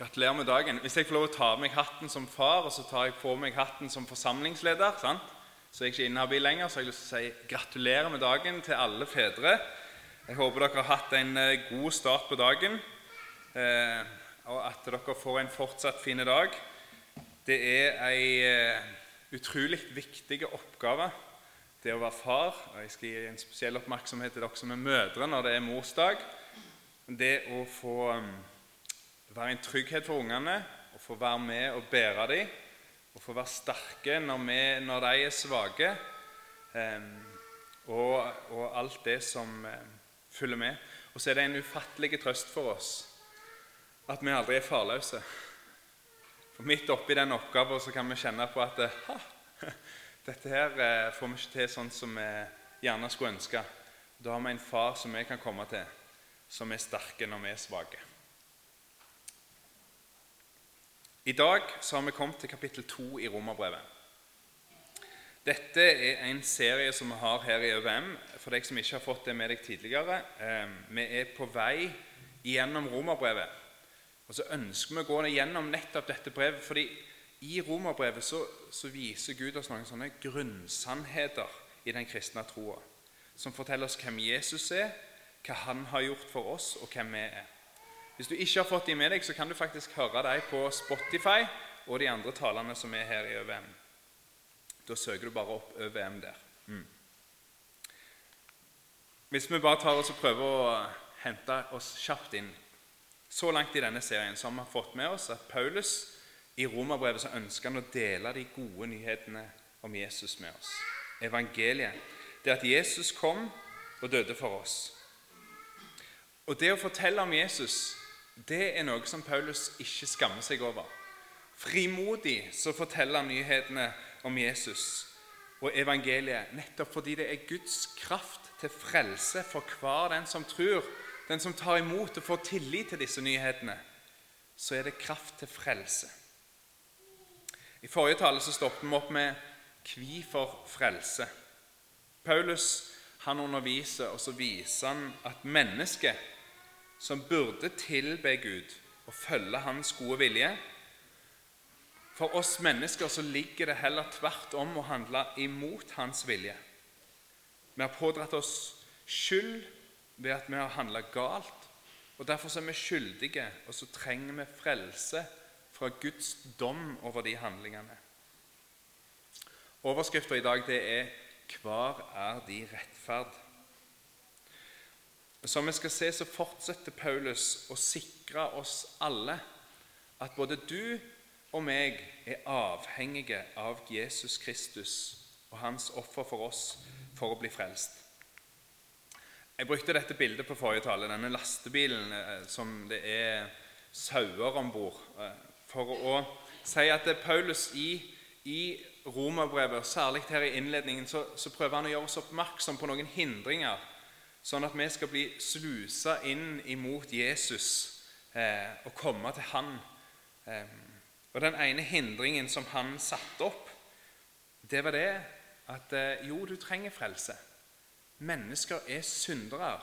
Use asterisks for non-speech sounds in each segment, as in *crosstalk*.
Gratulerer med dagen. Hvis jeg får lov å ta av meg hatten som far, og så tar jeg på meg hatten som forsamlingsleder, sant? så er jeg ikke inhabil lenger, så har jeg lyst til å si gratulerer med dagen til alle fedre. Jeg håper dere har hatt en eh, god start på dagen, eh, og at dere får en fortsatt fin dag. Det er ei eh, utrolig viktig oppgave, det å være far. og Jeg skal gi en spesiell oppmerksomhet til dere som er mødre når det er morsdag. Det å få um, være en trygghet for ungene, å få være med og bære dem, å få være sterke når, vi, når de er svake, um, og, og, alt det som um, følger med. Og så er det en ufattelig trøst for oss at vi aldri er farløse. For Midt oppi den oppgaven så kan vi kjenne på at ha, *laughs* dette her eh, får vi ikke til sånn som vi gjerne skulle ønske. Da har vi en far som vi kan komme til, som er sterke når vi er svake. I dag så har vi kommet til kapittel 2 i Romerbrevet. Dette er en serie som vi har her i ØVM. For deg som ikke har fått det med deg tidligere. Eh, vi er på vei gjennom Romerbrevet. Og så ønsker vi å gå gjennom nettopp dette brevet. fordi i Romerbrevet så, så viser Gud oss noen sånne grunnsannheter i den kristne troa. Som forteller oss hvem Jesus er, hva han har gjort for oss, og hvem vi er. Hvis du ikke har fått de med deg, så kan du faktisk høre dem på Spotify og de andre talene som er her i ØVM. Da søker du bare opp ØVM der. Mm. Hvis vi bare tar oss og prøver å hente oss kjapt inn Så langt i denne serien så har vi fått med oss at Paulus i romerbrevet så ønsker han å dele de gode nyhetene om Jesus med oss. Evangeliet. Det at Jesus kom og døde for oss. Og det å fortelle om Jesus det er noe som Paulus ikke skammer seg over. Frimodig så forteller han nyhetene om Jesus og evangeliet nettopp fordi det er Guds kraft til frelse for hver den som tror, den som tar imot og får tillit til disse nyhetene. Så er det kraft til frelse. I forrige tale så stoppet vi opp med 'hvorfor frelse'. Paulus han underviser, og så viser han at mennesket som burde tilbe Gud og følge Hans gode vilje. For oss mennesker så ligger det heller tvert om å handle imot Hans vilje. Vi har pådratt oss skyld ved at vi har handla galt, og derfor er vi skyldige, og så trenger vi frelse fra Guds dom over de handlingene. Overskriften i dag det er 'Hvar er de rettferd'? Som vi skal se, så fortsetter Paulus å sikre oss alle at både du og meg er avhengige av Jesus Kristus og hans offer for oss for å bli frelst. Jeg brukte dette bildet på forrige tale, denne lastebilen eh, som det er sauer om bord, eh, for å si at Paulus i, i romerbrevet, særlig her i innledningen, så, så prøver han å gjøre oss oppmerksom på noen hindringer sånn at vi skal bli slusa inn imot Jesus eh, og komme til Han. Eh, og Den ene hindringen som han satte opp, det var det at eh, jo, du trenger frelse. Mennesker er syndere.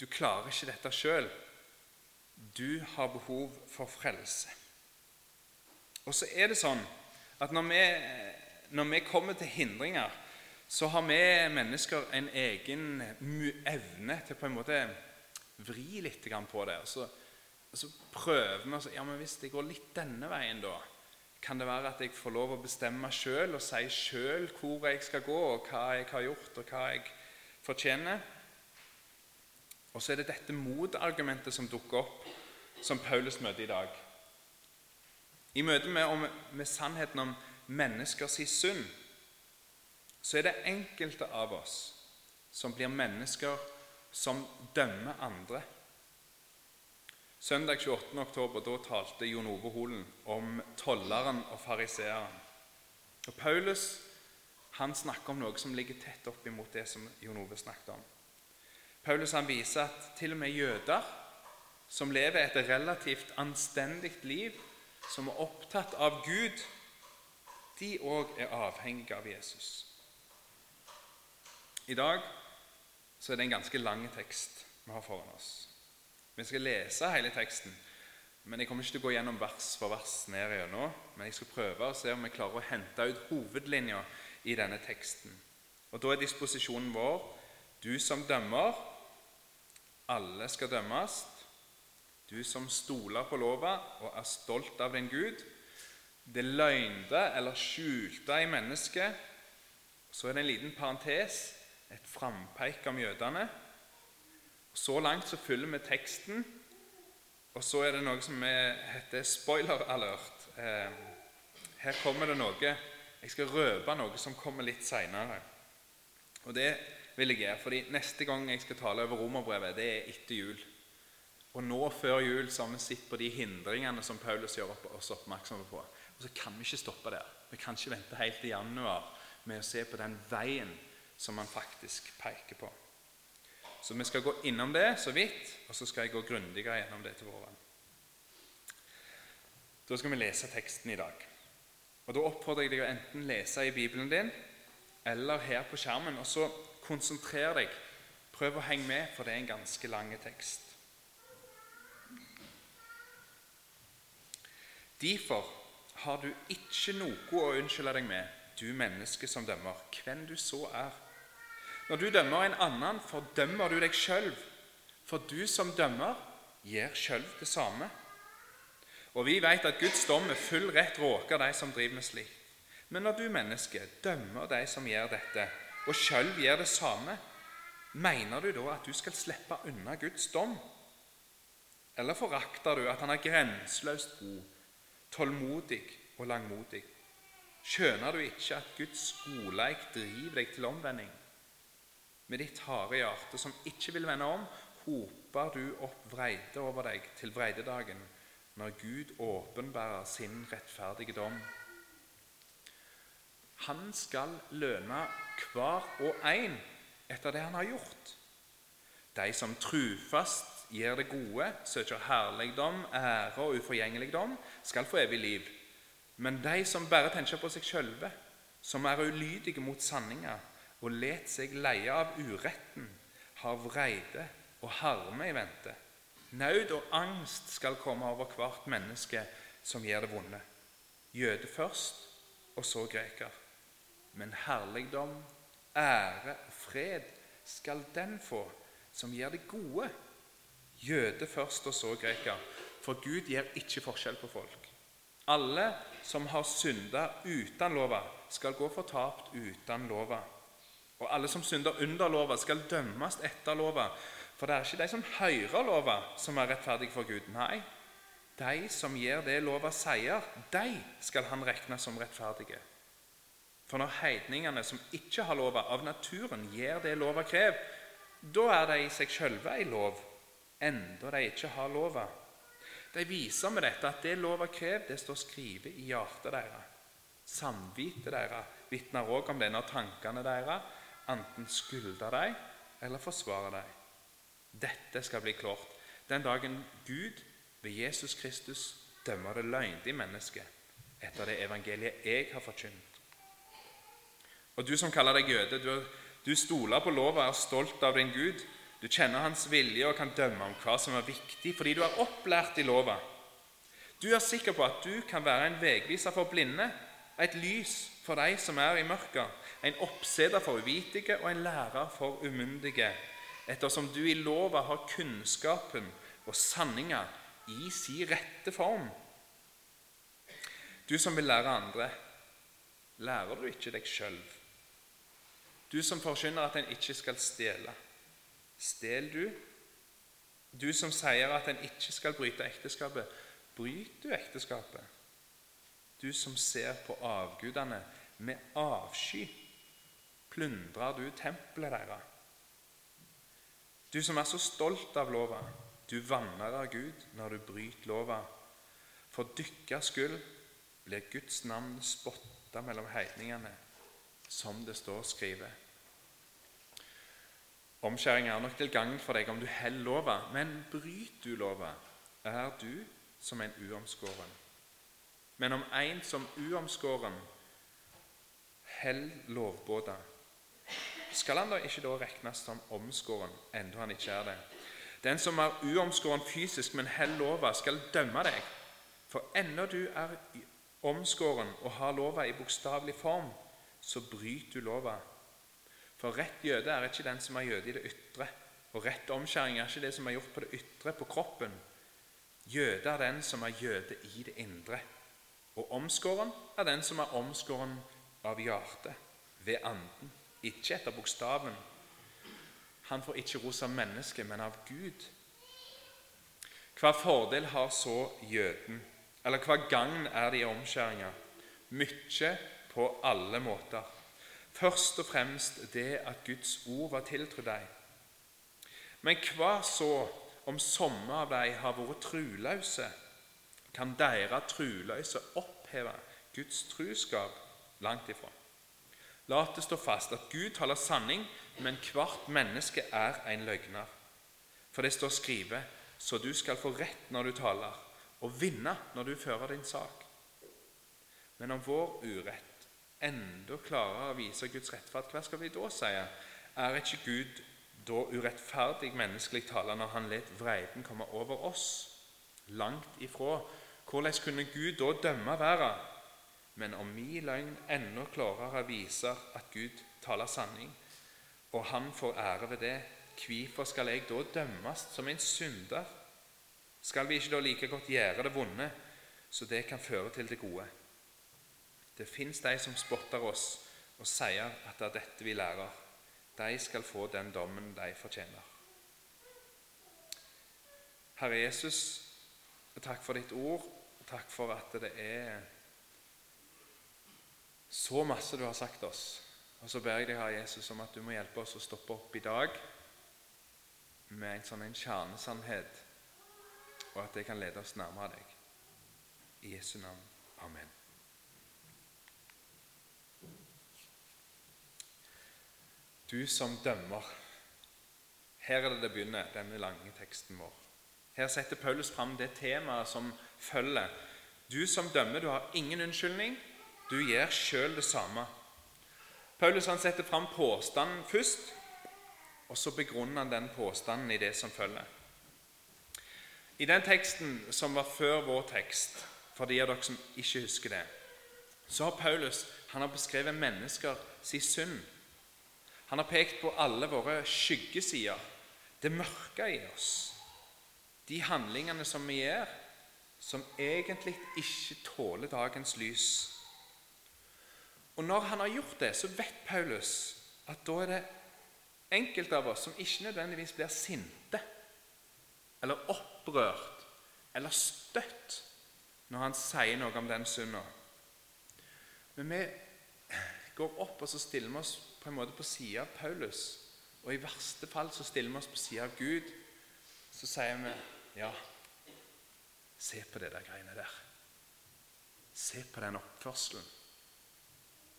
Du klarer ikke dette sjøl. Du har behov for frelse. Og så er det sånn at når vi, når vi kommer til hindringer, så har vi mennesker en egen evne til på en måte vri litt på det. Og så, og så prøver vi å ja, men Hvis det går litt denne veien, da, kan det være at jeg får lov å bestemme sjøl og si sjøl hvor jeg skal gå, og hva jeg har gjort, og hva jeg fortjener. Og så er det dette motargumentet som dukker opp, som Paulus møter i dag. I møte med, med sannheten om menneskers synd så er det enkelte av oss som blir mennesker som dømmer andre. Søndag 28. oktober, da talte Jon Ove Holen om tolleren og fariseeren. Og Paulus han snakker om noe som ligger tett opp imot det som Jon Ove snakket om. Paulus han viser at til og med jøder som lever et relativt anstendig liv, som er opptatt av Gud, de òg er avhengige av Jesus. I dag så er det en ganske lang tekst vi har foran oss. Vi skal lese hele teksten. Men Jeg kommer ikke til å gå gjennom vers for vers ned igjennom, men jeg skal prøve å se om vi klarer å hente ut hovedlinja i denne teksten. Og Da er disposisjonen vår du som dømmer, alle skal dømmes. Du som stoler på lova og er stolt av din Gud. Det løgnde eller skjulte i mennesket. Så er det en liten parentes, et frampeik om jødene. Så langt så følger vi teksten, og så er det noe som heter spoiler alert. Eh, her kommer det noe Jeg skal røpe noe som kommer litt seinere. Og det vil jeg gjøre, fordi neste gang jeg skal tale over romerbrevet, det er etter jul. Og nå før jul så har vi sett på de hindringene som Paulus gjør oss oppmerksomme på. Og så kan vi ikke stoppe der. Vi kan ikke vente helt til januar med å se på den veien som han faktisk peker på. Så vi skal gå innom det så vidt, og så skal jeg gå grundigere gjennom det til våren. Da skal vi lese teksten i dag. Og Da oppfordrer jeg deg å enten lese i Bibelen din eller her på skjermen. og så Konsentrer deg. Prøv å henge med, for det er en ganske lang tekst. Derfor har du ikke noe å unnskylde deg med, du menneske som dømmer, hvem du så er. Når du dømmer en annen, fordømmer du deg sjøl, for du som dømmer, gjør sjøl det samme. Og vi vet at Guds dom med full rett råker de som driver med slikt. Men når du, menneske, dømmer de som gjør dette, og sjøl gjør det samme, mener du da at du skal slippe unna Guds dom? Eller forakter du at han er grenseløst god, tålmodig og langmodig? Skjønner du ikke at Guds godleik driver deg til omvending? Med ditt harde hjerte, som ikke vil vende om, hoper du opp vreide over deg til vreidedagen, når Gud åpenbærer sin rettferdige dom. Han skal løne hver og en etter det han har gjort. De som trufast gjør det gode, søker herligdom, ære og uforgjengeligdom, skal få evig liv. Men de som bare tenker på seg sjølve, som er ulydige mot sanninga og let seg leie av uretten, har vreide og harme i vente. Naud og angst skal komme over hvert menneske som gjør det vonde. Jøde først, og så greker men herligdom, ære og fred skal den få som gjør det gode. Jøde først, og så greker. For Gud gjør ikke forskjell på folk. Alle som har synda uten lova, skal gå fortapt uten lova. Og alle som synder under lova, skal dømmes etter lova. For det er ikke de som hører lova, som er rettferdige for Gud. Nei, de som gjør det lova sier, de skal han regne som rettferdige. For når heidningene som ikke har lova, av naturen gjør det lova krever, da er de seg sjølve ei lov, enda de ikke har lova. De viser med dette at det lova krever, det står skrevet i hjertet deres. Samvittet deres vitner òg om det når tankene deres enten skylde dem eller forsvarer dem. Dette skal bli klart den dagen Gud ved Jesus Kristus dømmer det løgndige mennesket etter det evangeliet jeg har forkynt. Og du som kaller deg jøde, du, du stoler på lova og er stolt av din Gud. Du kjenner hans vilje og kan dømme om hva som er viktig, fordi du er opplært i lova. Du er sikker på at du kan være en veiviser for blinde, et lys for de som er i mørket, en oppseder for uvitige og en lærer for umyndige, ettersom du i lova har kunnskapen og sanninga i si rette form. Du som vil lære andre, lærer du ikke deg sjøl? Du som forkynner at en ikke skal stjele. Stel du? Du som sier at en ikke skal bryte ekteskapet. Bryter du ekteskapet? Du som ser på avgudene med avsky. Plyndrer du tempelet deres? Du som er så stolt av lova, du vanner av Gud når du bryter lova. For dykkers skyld blir Guds navn spotta mellom heidningene, som det står skrevet. Omskjæring er nok til gagn for deg om du holder lova, men bryter du lova, er du som en uomskåren. Men om en som uomskåren holder lovbåda, skal han da ikke da regnes som omskåren, enda han ikke er det? Den som er uomskåren fysisk, men holder lova, skal dømme deg. For ennå du er omskåren og har lova i bokstavelig form, så bryter du lova. For rett jøde er ikke den som er jøde i det ytre, og rett omskjæring er ikke det som er gjort på det ytre, på kroppen. Jøde er den som er jøde i det indre, og omskåren er den som er omskåren av hjertet, ved anden, ikke etter bokstaven. Han får ikke ros av mennesket, men av Gud. Hva fordel har så jøden? Eller hva gagn er det i omskjæringa? Mykje på alle måter. Først og fremst det at Guds ord var tiltrodd deg. Men hva så om somme av dei har vært truløse? Kan deres truløse oppheve Guds truskap? Langt ifra. La det stå fast at Gud taler sanning, men hvert menneske er en løgner. For det står skrevet, så du skal få rett når du taler, og vinne når du fører din sak. Men om vår urett enda klarer å vise Guds rettferd, hva skal vi da si? Er ikke Gud da urettferdig menneskelig taler når han let vreden komme over oss? Langt ifra. Hvordan kunne Gud da dømme verden? Men om min løgn enda klarere viser at Gud taler sanning, og han får ære ved det, hvorfor skal jeg da dømmes som en synder? Skal vi ikke da like godt gjøre det vonde, så det kan føre til det gode? Det fins de som spotter oss og sier at det er dette vi lærer. De skal få den dommen de fortjener. Herre Jesus, takk for ditt ord. Takk for at det er så masse du har sagt oss. Og så ber jeg deg, Herre Jesus, om at du må hjelpe oss å stoppe opp i dag med en sånn kjernesannhet og at det kan lede oss nærmere deg. I Jesu navn. Amen. Du som dømmer. Her er det det begynner, denne lange teksten vår. Her setter Paulus fram det temaet som følger. Du som dømmer, du har ingen unnskyldning. Du gjør sjøl det samme. Paulus han setter fram påstanden først, og så begrunner han den påstanden i det som følger. I den teksten som var før vår tekst, for de av dere som ikke husker det, så har Paulus han har beskrevet mennesker sin synd. Han har pekt på alle våre skyggesider, det mørke i oss. De handlingene som vi gjør, som egentlig ikke tåler dagens lys. Og Når han har gjort det, så vet Paulus at da er det enkelte av oss som ikke nødvendigvis blir sinte eller opprørt eller støtt når han sier noe om den synda. Men vi går opp og så stiller vi oss på en måte på sida av Paulus. Og i verste fall så stiller vi oss på sida av Gud. Så sier vi ja, se på det der greiene der. Se på den oppførselen.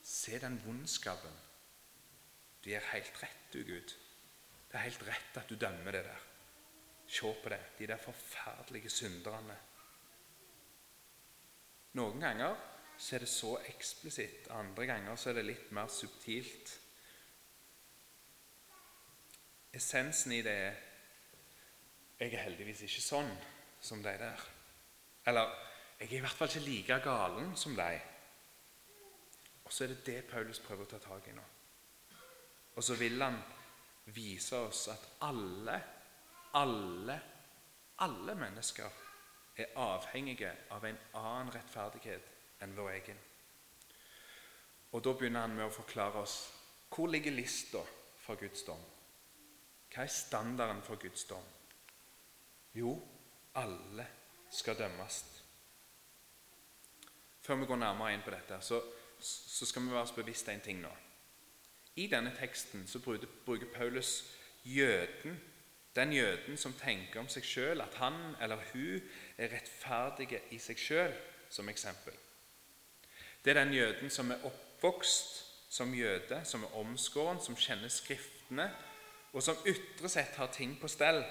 Se den vondskapen. Du gjør helt rett, du, Gud. Det er helt rett at du dømmer det der. Se på det, de der forferdelige synderne. Noen ganger så er det så eksplisitt, andre ganger så er det litt mer subtilt. Essensen i det er jeg er heldigvis ikke sånn som de der. Eller jeg er i hvert fall ikke like galen som de. Så er det det Paulus prøver å ta tak i nå. Og så vil han vise oss at alle alle, alle mennesker er avhengige av en annen rettferdighet enn vår egen. Og Da begynner han med å forklare oss hvor ligger lista for Guds dom. Hva er standarden for Guds dom? Jo, alle skal dømmes. Før vi går nærmere inn på dette, så, så skal vi være oss bevisst en ting nå. I denne teksten så bruker, Paulus jøden den jøden som tenker om seg sjøl at han eller hun er rettferdige i seg sjøl, som eksempel. Det er den jøden som er oppvokst som jøde, som er omskåren, som kjenner Skriftene, og som ytre sett har ting på stell.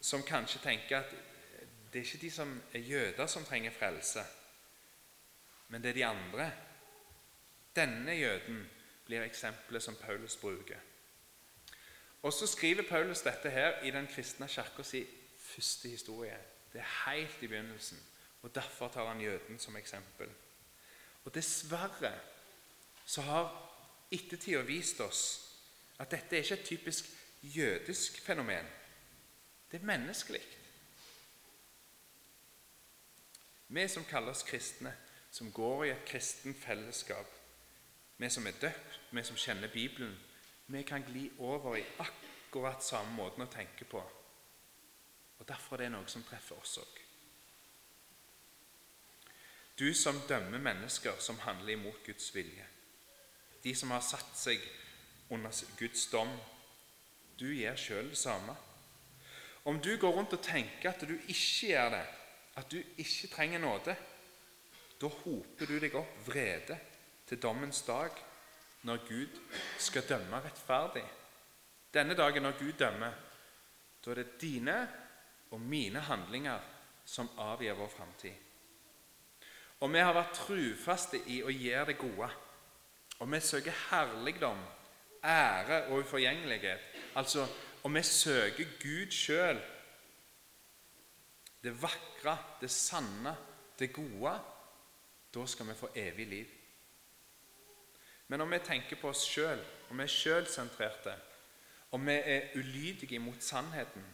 Som kanskje tenker at det er ikke de som er jøder, som trenger frelse, men det er de andre. Denne jøden blir eksempelet som Paulus bruker. Og så skriver Paulus dette her i den kristne kirka si første historie. Det er helt i begynnelsen. og Derfor tar han jøden som eksempel. Og Dessverre så har ettertida vist oss at dette er ikke et typisk jødisk fenomen. Det er menneskelig. Vi som kaller oss kristne, som går i et kristent fellesskap, vi som er døpt, vi som kjenner Bibelen, vi kan gli over i akkurat samme måten å tenke på. Og Derfor er det noe som treffer oss òg. Du som dømmer mennesker som handler imot Guds vilje. De som har satt seg under Guds dom. Du gjør sjøl det samme. Om du går rundt og tenker at du ikke gjør det, at du ikke trenger nåde, da hoper du deg opp vrede til dommens dag, når Gud skal dømme rettferdig. Denne dagen når Gud dømmer, da er det dine og mine handlinger som avgjør vår framtid. Og vi har vært trufaste i å gjøre det gode. Og vi søker herligdom, ære og uforgjengelighet. Altså, og vi søker Gud sjøl. Det vakre, det sanne, det gode. Da skal vi få evig liv. Men om vi tenker på oss sjøl, og vi er sjølsentrerte, og vi er ulydige mot sannheten,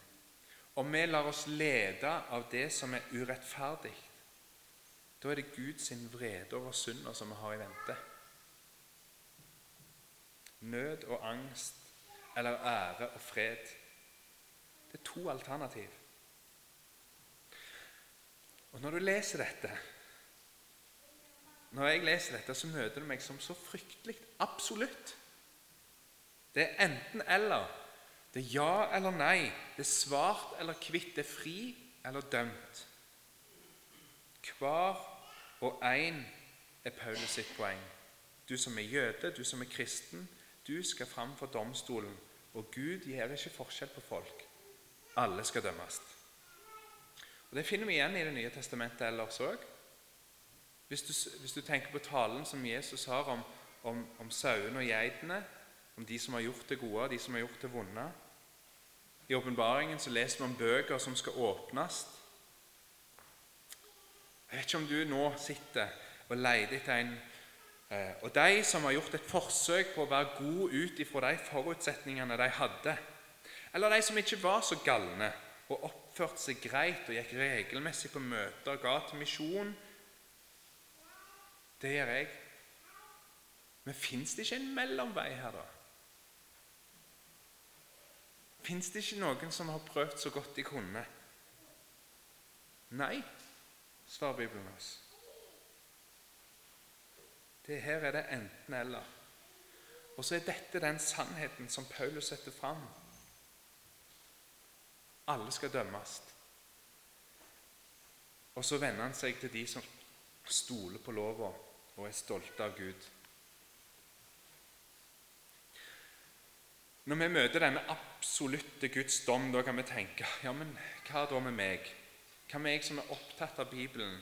og vi lar oss lede av det som er urettferdig, da er det Guds vrede over synder som vi har i vente. Nød og angst eller ære og fred. Det er to alternativ. Og Når du leser dette, når jeg leser dette, så møter det meg som så fryktelig absolutt. Det er enten-eller. Det er ja eller nei. Det er svart eller hvitt. Det er fri eller dømt. Hver og én er Paulus sitt poeng. Du som er jøde, du som er kristen, du skal fram for domstolen. Og Gud gjør ikke forskjell på folk. Alle skal dømmes. Og Det finner vi igjen i Det nye testamentet ellers òg. Hvis du, hvis du, tenker på talen som Jesus har om, om, om sauene og geitene, om de som har gjort det gode de som har gjort det vonde I åpenbaringen leser vi om bøker som skal åpnes. Jeg vet ikke om du nå sitter og leter etter en eh, Og de som har gjort et forsøk på å være gode ut ifra de forutsetningene de hadde, eller de som ikke var så galne og oppførte seg greit og gikk regelmessig på møter, ga til misjon det gjør jeg. Men fins det ikke en mellomvei her, da? Fins det ikke noen som har prøvd så godt de kunne? Nei, svarer Bibelen oss. Det her er det enten-eller. Og så er dette den sannheten som Paulus setter fram. Alle skal dømmes. Og så vender han seg til de som stoler på lova og er stolte av Gud. Når vi møter denne absolutte Guds dom, da kan vi tenke ja, men hva da med meg? Hva med meg som er opptatt av Bibelen?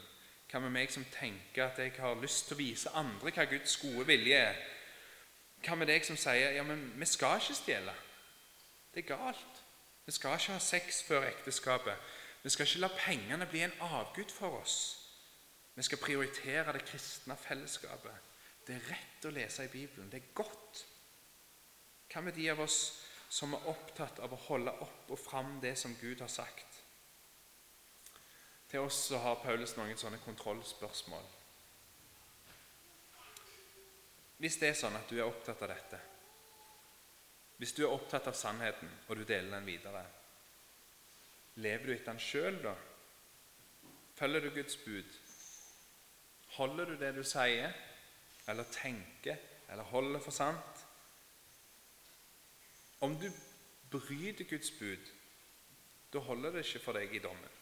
Hva med meg som tenker at jeg har lyst til å vise andre hva Guds gode vilje er? Hva med deg som sier ja, men vi skal ikke stjele? Det er galt. Vi skal ikke ha sex før ekteskapet. Vi skal ikke la pengene bli en avgud for oss. Vi skal prioritere det kristne fellesskapet. Det er rett å lese i Bibelen. Det er godt. Hva med de av oss som er opptatt av å holde opp og fram det som Gud har sagt? Til oss så har Paulus noen sånne kontrollspørsmål. Hvis det er sånn at du er opptatt av dette, hvis du er opptatt av sannheten, og du deler den videre, lever du etter den sjøl da? Følger du Guds bud? Holder du det du sier, eller tenker, eller holder for sant? Om du bryter Guds bud, da holder det ikke for deg i dommen.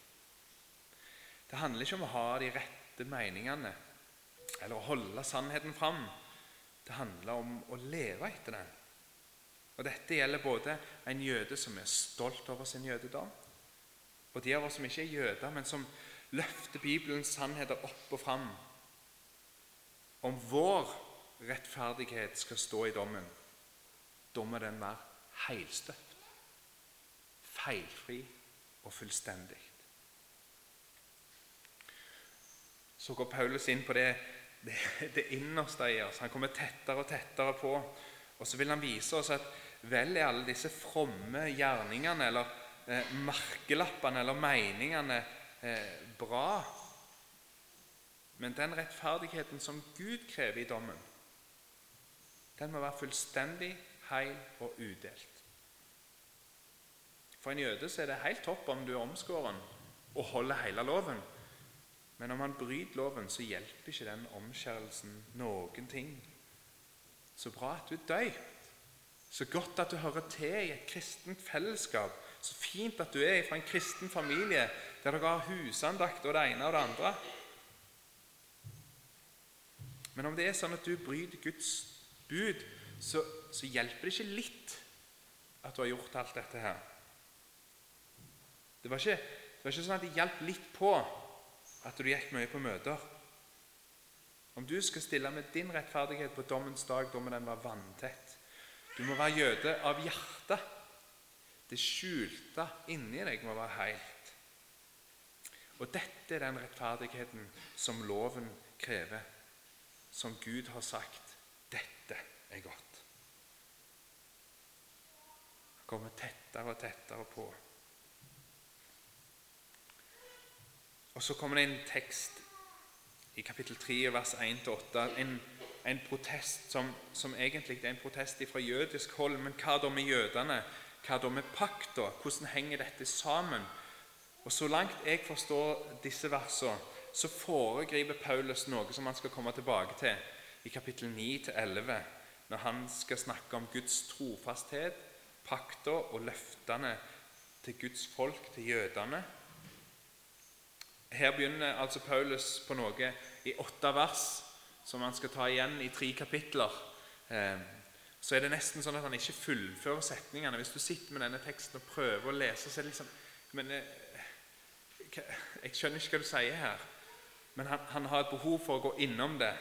Det handler ikke om å ha de rette meningene eller å holde sannheten fram. Det handler om å leve etter den. Og Dette gjelder både en jøde som er stolt over sin jødedom, og de av oss som ikke er jøder, men som løfter Bibelens sannheter opp og fram om vår rettferdighet skal stå i dommen, da må den være heilstøpt. feilfri og fullstendig. Så går Paulus inn på det, det, det innerste i oss. Han kommer tettere og tettere på. Og så vil han vise oss at vel er alle disse fromme gjerningene eller eh, merkelappene eller meningene eh, bra. Men den rettferdigheten som Gud krever i dommen, den må være fullstendig, heil og udelt. For en jøde er det helt topp om du er omskåren og holder hele loven. Men om han bryter loven, så hjelper ikke den omskjærelsen noen ting. Så bra at du er. Så godt at du hører til i et kristent fellesskap. Så fint at du er fra en kristen familie der dere har husandakt og det ene og det andre. Men om det er sånn at du bryter Guds bud, så, så hjelper det ikke litt at du har gjort alt dette her. Det var ikke, det var ikke sånn at det hjalp litt på at du gikk mye på møter. Om du skal stille med din rettferdighet på dommens dag, da må den være vanntett. Du må være jøde av hjertet. Det skjulte inni deg må være helt. Og dette er den rettferdigheten som loven krever, som Gud har sagt dette er godt. Han kommer tettere og tettere på. Og Så kommer det en tekst i kapittel 3, vers 1-8. En, en protest som, som, egentlig er en protest fra jødisk hold. Men hva da med jødene? Hva da med pakta? Hvordan henger dette sammen? Og Så langt jeg forstår disse versene, så foregriper Paulus noe som han skal komme tilbake til i kapittel 9-11, når han skal snakke om Guds trofasthet, pakta og løftene til Guds folk, til jødene. Her begynner altså Paulus på noe i åtte vers som han skal ta igjen i tre kapitler. Eh, så er det nesten sånn at han ikke fullfører setningene. Hvis du sitter med denne teksten og prøver å lese, så er det liksom Men eh, jeg skjønner ikke hva du sier her. Men han, han har et behov for å gå innom det.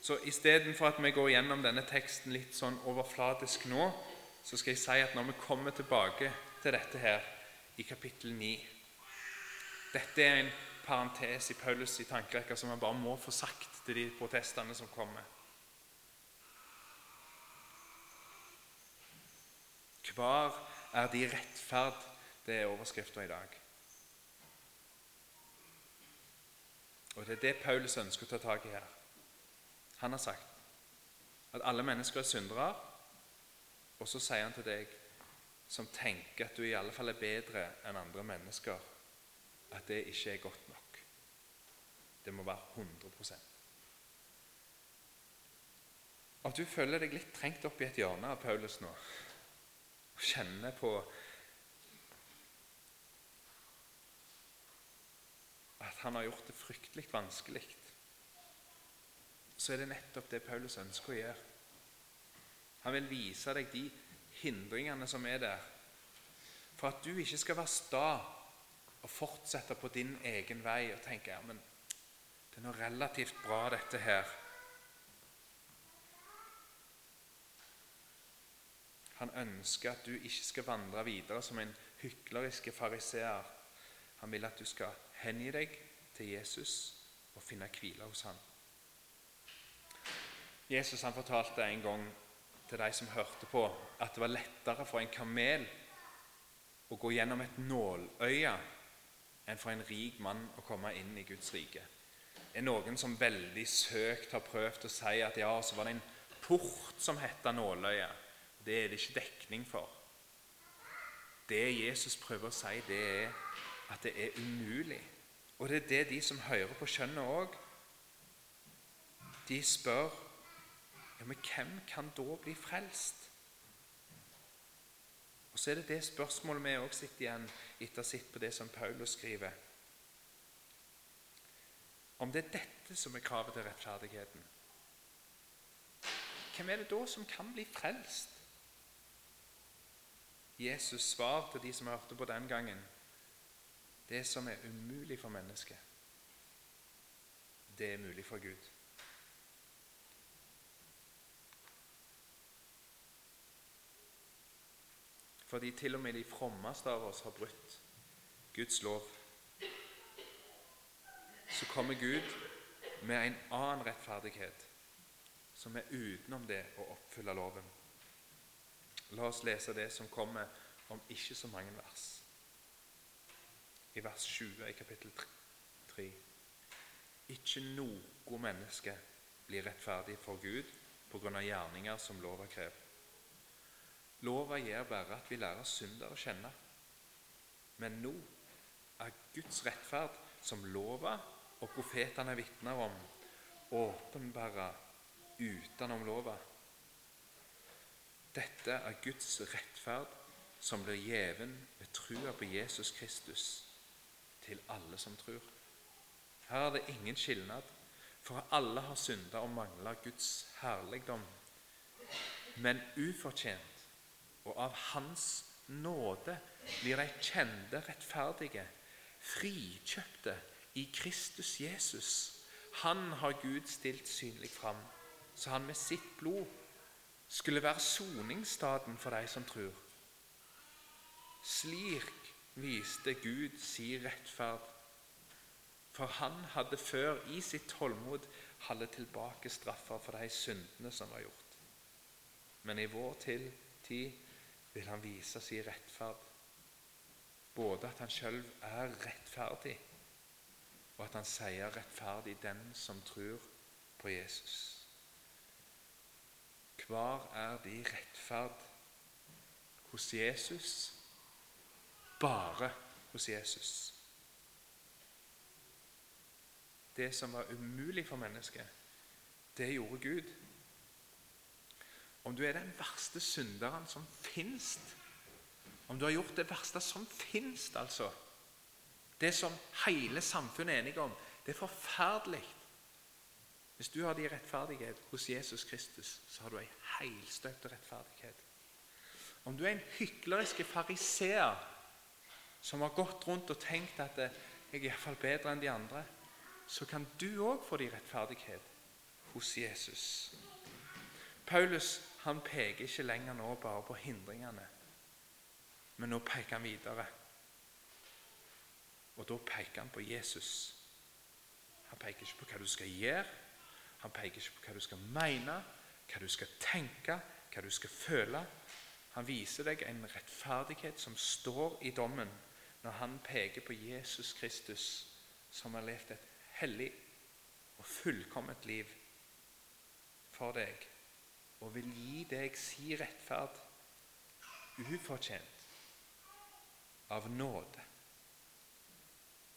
Så istedenfor at vi går gjennom denne teksten litt sånn overflatisk nå, så skal jeg si at når vi kommer tilbake til dette her i kapittel 9 Dette er en parentes i Paulus' i tankerekker som han bare må få sagt til de protestene som kommer. Hvar er de rettferd? Det er overskriften i dag. Og Det er det Paulus ønsker å ta tak i her. Han har sagt at alle mennesker er syndere, og så sier han til deg som tenker at du i alle fall er bedre enn andre mennesker, at det ikke er godt nok. Det må være 100% At du føler deg litt trengt opp i et hjørne av Paulus nå og kjenner på at han har gjort det fryktelig vanskelig, så er det nettopp det Paulus ønsker å gjøre. Han vil vise deg de hindringene som er der, for at du ikke skal være sta og fortsette på din egen vei og tenke ja, men det er noe relativt bra, dette her. Han ønsker at du ikke skal vandre videre som en hykleriske fariseer. Han vil at du skal hengi deg til Jesus og finne hvile hos ham. Jesus han fortalte en gang til de som hørte på, at det var lettere for en kamel å gå gjennom et nåløye enn for en rik mann å komme inn i Guds rike. Det er noen som veldig søkt har prøvd å si at ja, så var det en port som het nåløye. Det er det ikke dekning for. Det Jesus prøver å si, det er at det er umulig. Og det er det de som hører på skjønnet òg. De spør ja, men hvem kan da bli frelst? Og Så er det det spørsmålet vi òg sitter igjen etter å ha sett på det som Paulus skriver. Om det er dette som er kravet til rettferdigheten, hvem er det da som kan bli frelst? Jesus svar til de som hørte på den gangen, det som er umulig for mennesket, det er mulig for Gud. fordi til og med de frommeste av oss har brutt Guds lov, så kommer Gud med en annen rettferdighet som er utenom det å oppfylle loven. La oss lese det som kommer om ikke så mange vers. I vers 20 i kapittel 3. Ikke noe menneske blir rettferdig for Gud av gjerninger som lova krever. Lova gjør bare at vi lærer synder å kjenne. Men nå er Guds rettferd, som lova og profetene vitner om, åpenbare utenom lova. Dette er Guds rettferd som blir gjeven ved trua på Jesus Kristus til alle som tror. Her er det ingen skilnad, for alle har synda og mangla Guds herligdom. Men ufortjent og av Hans nåde blir de kjente rettferdige, frikjøpte i Kristus Jesus. Han har Gud stilt synlig fram, så han med sitt blod skulle være soningsstaden for de som tror. Slik viste Gud si rettferd, for han hadde før i sitt tålmod holdt tilbake straffer for de syndene som var gjort. Men i vår tid vil han vise sin rettferd, både at han sjøl er rettferdig, og at han sier rettferdig den som tror på Jesus. Hvar er de rettferd? Hos Jesus? Bare hos Jesus. Det som var umulig for mennesket, det gjorde Gud. Om du er den verste synderen som fins, om du har gjort det verste som fins, altså Det som hele samfunnet er enige om, det er forferdelig. Hvis du har din rettferdighet hos Jesus Kristus, så har du ei helstøpt rettferdighet. Om du er en hyklerisk fariseer som har gått rundt og tenkt at jeg er iallfall bedre enn de andre, så kan du òg få din rettferdighet hos Jesus. Paulus han peker ikke lenger nå bare på hindringene, men nå peker han videre. Og da peker han på Jesus. Han peker ikke på hva du skal gjøre, han peker ikke på hva du skal mene, hva du skal tenke, hva du skal føle. Han viser deg en rettferdighet som står i dommen, når han peker på Jesus Kristus, som har levd et hellig og fullkomment liv for deg, og vil gi deg si rettferd ufortjent, av nåde.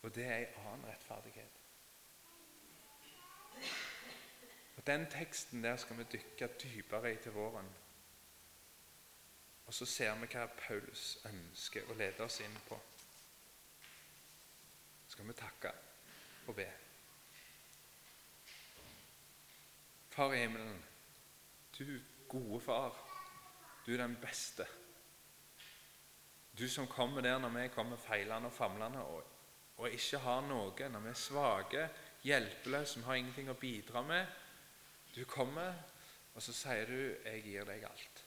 Og det er en annen rettferdighet. Og Den teksten der skal vi dykke dypere i til våren. Og så ser vi hva Paulus ønsker å lede oss inn på. Skal vi takke og be. Far i himmelen, du gode far, du er den beste. Du som kommer der når vi kommer feilende og famlende og, og ikke har noe, når vi er svake, hjelpeløse, vi har ingenting å bidra med. Du kommer, og så sier du 'Jeg gir deg alt'.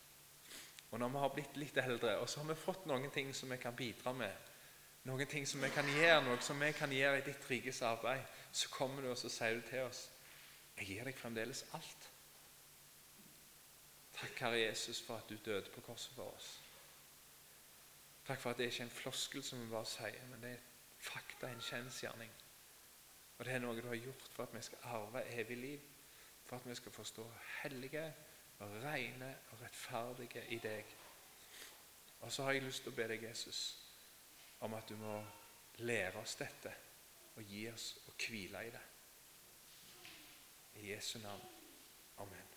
Og Når vi har blitt litt eldre, og så har vi fått noen ting som vi kan bidra med, noen ting som vi kan gjøre, noe som vi kan gjøre i ditt rikes arbeid, så kommer du og så sier du til oss 'Jeg gir deg fremdeles alt'. Takk, Herre Jesus, for at du døde på korset for oss. Takk for at det ikke er en floskel som vi bare sier, men det er fakta, en kjensgjerning. Og det er noe du har gjort for at vi skal arve evig liv for at vi skal forstå hellige, og rene og rettferdige i deg. Og så har jeg lyst til å be deg, Jesus, om at du må lære oss dette og gi oss å hvile i det. I Jesu navn. Amen.